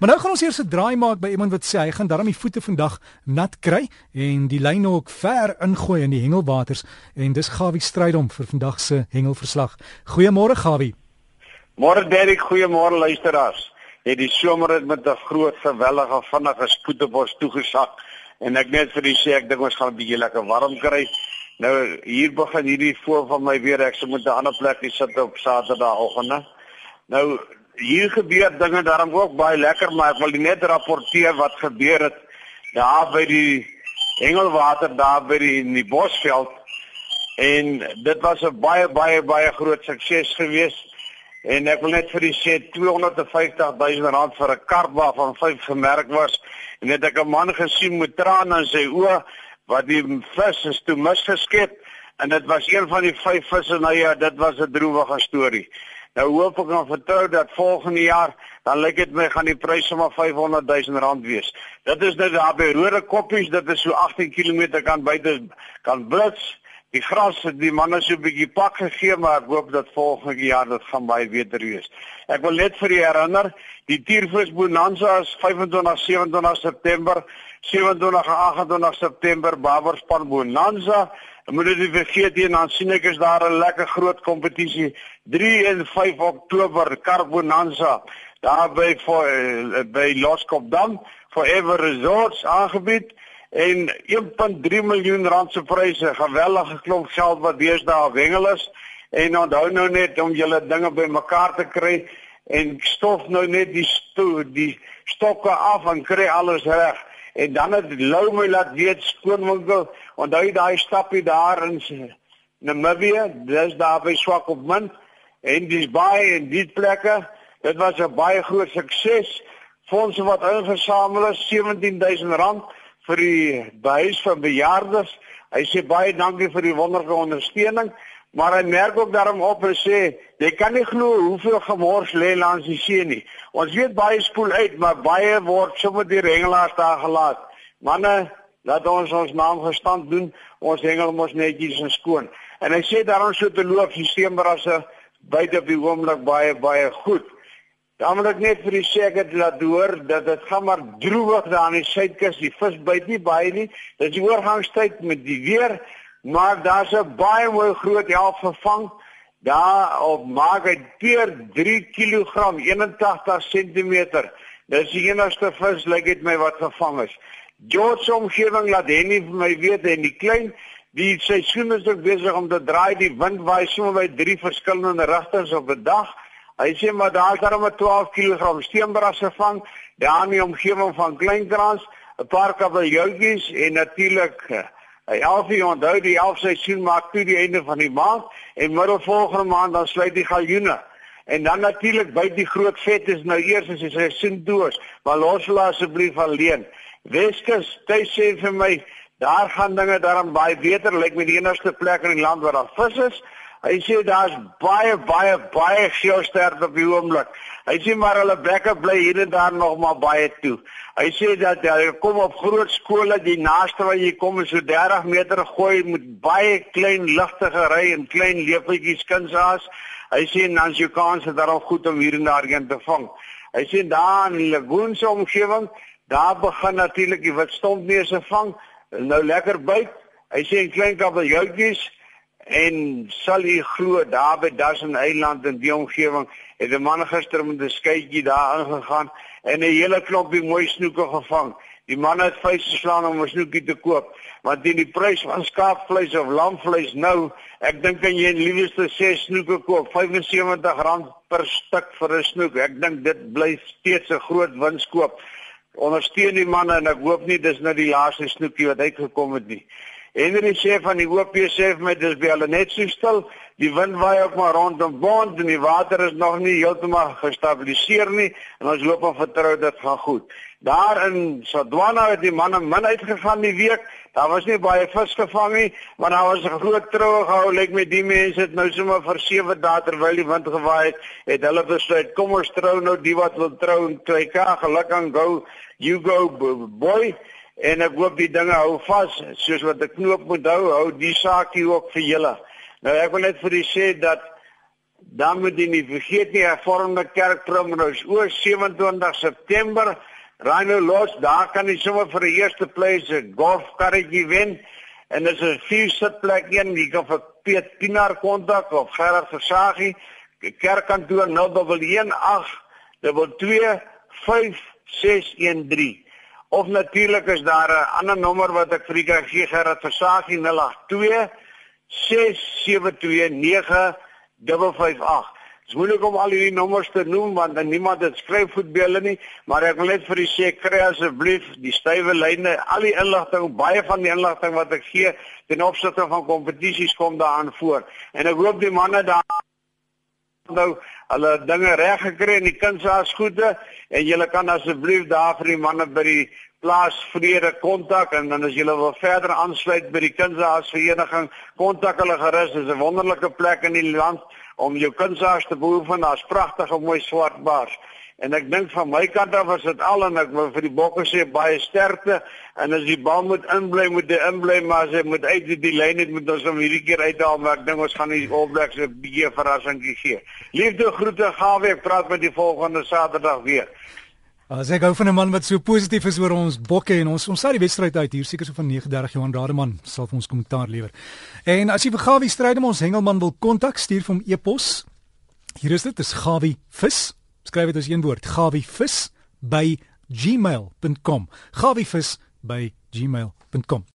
Maar nou gaan ons eers 'n draai maak by iemand wat sê hy gaan darm die voete vandag nat kry en die lyne ook ver ingooi in die hengelwaters en dis Gawie Strydom vir vandag se hengelverslag. Goeiemôre Gawie. Môre Derek, goeiemôre luisteraars. Het die somer het met 'n groot gewellige vinnige spoed op ons toegesak en ek net vir u sê ek dink ons gaan 'n bietjie lekker warm kry. Nou hier begin hierdie voor van my weer ek se moet 'n ander plek sit op Saterdagoggend. Nou hier gebeur dinge daarom ook baie lekker, maar ek wil net rapporteer wat gebeur het daar by die Engelwater daar by die die Bosveld. En dit was 'n baie baie baie groot sukses geweest. En ek wil net vir u sê 250 000 rand vir 'n kar waarvan 5 gemerk was. En net ek 'n man gesien met trane in sy oë wat die vis is toe misgeskep en dit was een van die vyf visse nou ja, dit was 'n droewige storie. Nou hoop ek en vertrou dat volgende jaar dan lyk dit my gaan die pryse maar 500 000 rand wees. Dit is nou daar by Rode Koppies, dit is so 18 km kan buite kan blits. Die gras het die manne so 'n bietjie pak gegee, maar ek hoop dat volgende jaar dit gaan baie beter wees. Ek wil net vir u herinner, die Tiervis Bonanza is 25 27 September, 27 28 September Baberspan Bonanza. Moet dit vergeet hier dan sien ek is daar 'n lekker groot kompetisie 3 en 5 Oktober Carbonanza. Daar by vir uh, by Loskopdam Forever Resorts aangebied. En 1.3 miljoen rand se pryse. Geweldige klomp geld wat deesdae wengel is. En onthou nou net om julle dinge bymekaar te kry en stof nou net die sto die stokke af en kry alles reg. En dan het Lou my laat weet skoonwinkel onthou daai stappie daar in Namibië? Dis daar by Swakopmund en dis baie in die plekke dit was 'n baie groot sukses fondse wat ingesamel is 17000 rand vir die huis vir bejaardes hy sê baie dankie vir die wonderlike ondersteuning Maar hy merk ook daarom op en sê, jy kan nie glo hoeveel gemors lê langs die see nie. Ons weet baie spoel uit, maar baie word sommer deur hengelaars daar gelaat. Manne, laat ons ons naam gestand doen. Ons hengel mos netjies en skoon. En hy sê daarom so te loop sisteemrasse buite op die oomblik baie baie goed. Dan wil ek net vir ek het laat hoor dat dit gaan maar droewig daar aan die suidkus. Die vis byt nie baie nie. Dit is die oorgangstyd met die weer maar daar's 'n baie mooi groot helf gevang daar op maak hy teer 3 kg 81 cm dis die enigste vis lyk dit my wat gevang is George se omgewing laat Henny vir my weet en die klein die seisoen is ook besig om te draai die wind waai sommer by drie verskillende rigtings op 'n dag hy sê maar daar om 12 kg steenbras gevang daar in die omgewing van Kleinkrans 'n paar kabeljoutjies en natuurlik Hy elfie onthou die elf seisoen maak toe die einde van die maand en middel volgende maand dan sluit die galjoene. En dan natuurlik by die groot vet is nou eers as die seisoen doos, maar los hulle asseblief alleen. Weskus, jy sê vir my, daar gaan dinge daarom baie beter, lyk my die enigste plek in die land waar daar vis is. Hy sê daar's baie baie baie geelsterd op die oomblik. Hy sê maar hulle bekke bly hier en daar nog maar baie toe. Hy sê dat hy kom op groot skole die naaste waar jy kom is so 30 meter gooi met baie klein ligtige ry en klein lepeltjies kinsaas. Hy sê dan jy kans het daarop goed om hier en daar gaan te vang. Hy sê daar in die lagoon se omgewing, daar begin natuurlik die wit stompneuse vang. Nou lekker byt. Hy sê in klein kabeljoutjies En sal u glo daar by Dassen Eiland in die omgewing het 'n man gister met 'n skytjie daar ingegaan en 'n hele klompie mooi snoeke gevang. Die man het vyf geslaan om 'n snoekie te koop, want die prys van skaapvleis of lamvleis nou, ek dink kan jy liewerste 6 snoeke koop, R75 per stuk vir 'n snoek. Ek dink dit bly steeds 'n groot winskoop. Ondersteun die manne en ek hoop nie dis nou die laaste snoekie wat uitgekom het nie. Henry sê van die OP sê vir my dis by hulle net so stil. Die wind waai ook maar rondom bond en die water is nog nie heeltemal gestabiliseer nie en ons loop op vertrou dit gaan goed. Daar in Sodwana het die manne min uitgegaan die week. Daar was nie baie vis gevang nie, maar daar was 'n groot troue gehou. Lyk my die mense het nou sommer vir 7 dae terwyl die wind gewaai het, het hulle besluit kom ons trou nou die wat wil trou en kry ka geluk aan go you go boy en ek hoop die dinge hou vas soos wat 'n knoop moet hou hou die saakie ook vir julle nou ek wil net vir u sê dat Dan moet jy nie vergeet nie hervormde kerk Primrose o 27 September. Rhino Lodge, daar kan jy sommer vir die eerste plek 'n golfkarretjie wen en dit is 'n vier sitplek een, jy kan vir Piet Pinaar kontak of Gerard Versagie, kerkkantoor 018 22 5613. Of natuurlik is daar 'n ander nommer wat ek vir u kan gee Gerard Versagie 082 672 9558. Dit is moeilik om al hierdie nommers te noem want niemand het skryfvoetbeelde nie, maar ek wil net vir u sê kry asseblief die stywe lyne, al die inligting, baie van die inligting wat ek gee ten opsigte van kompetisies kom daaraan voor. En ek hoop die manne daar nou hulle dinge reg gekry en die kinders goede en julle kan asseblief daar vir die manne by die plaas vrede kontak en dan as julle wil verder aansluit by die kindersvereniging kontak hulle gerus. Dis 'n wonderlike plek in die land om jou kinders te beoefen daar's pragtige mooi swart baars En ek dink van my kant af is dit al en ek wil vir die bokke sê baie sterkte en as die bal moet inbly moet hy inbly maar as hy moet uit die, die lyn het moet ons hom hierdie keer uithaal maar ek dink ons gaan die All Blacks 'n bietjie verrassingkie gee. Liefde groete gawe ek praat met die volgende Saterdag weer. As ek gou van 'n man wat so positief is oor ons bokke en ons ons sal die wedstryd uit hier seker so van 39 Johan Rademan sal vir ons kommentaar lewer. En as jy vir Gawie stryd om ons hengelman wil kontak stuur vir hom e-pos. Hier is dit, dis Gawie vis skryf dit as een woord gawivis by gmail.com gawivis by gmail.com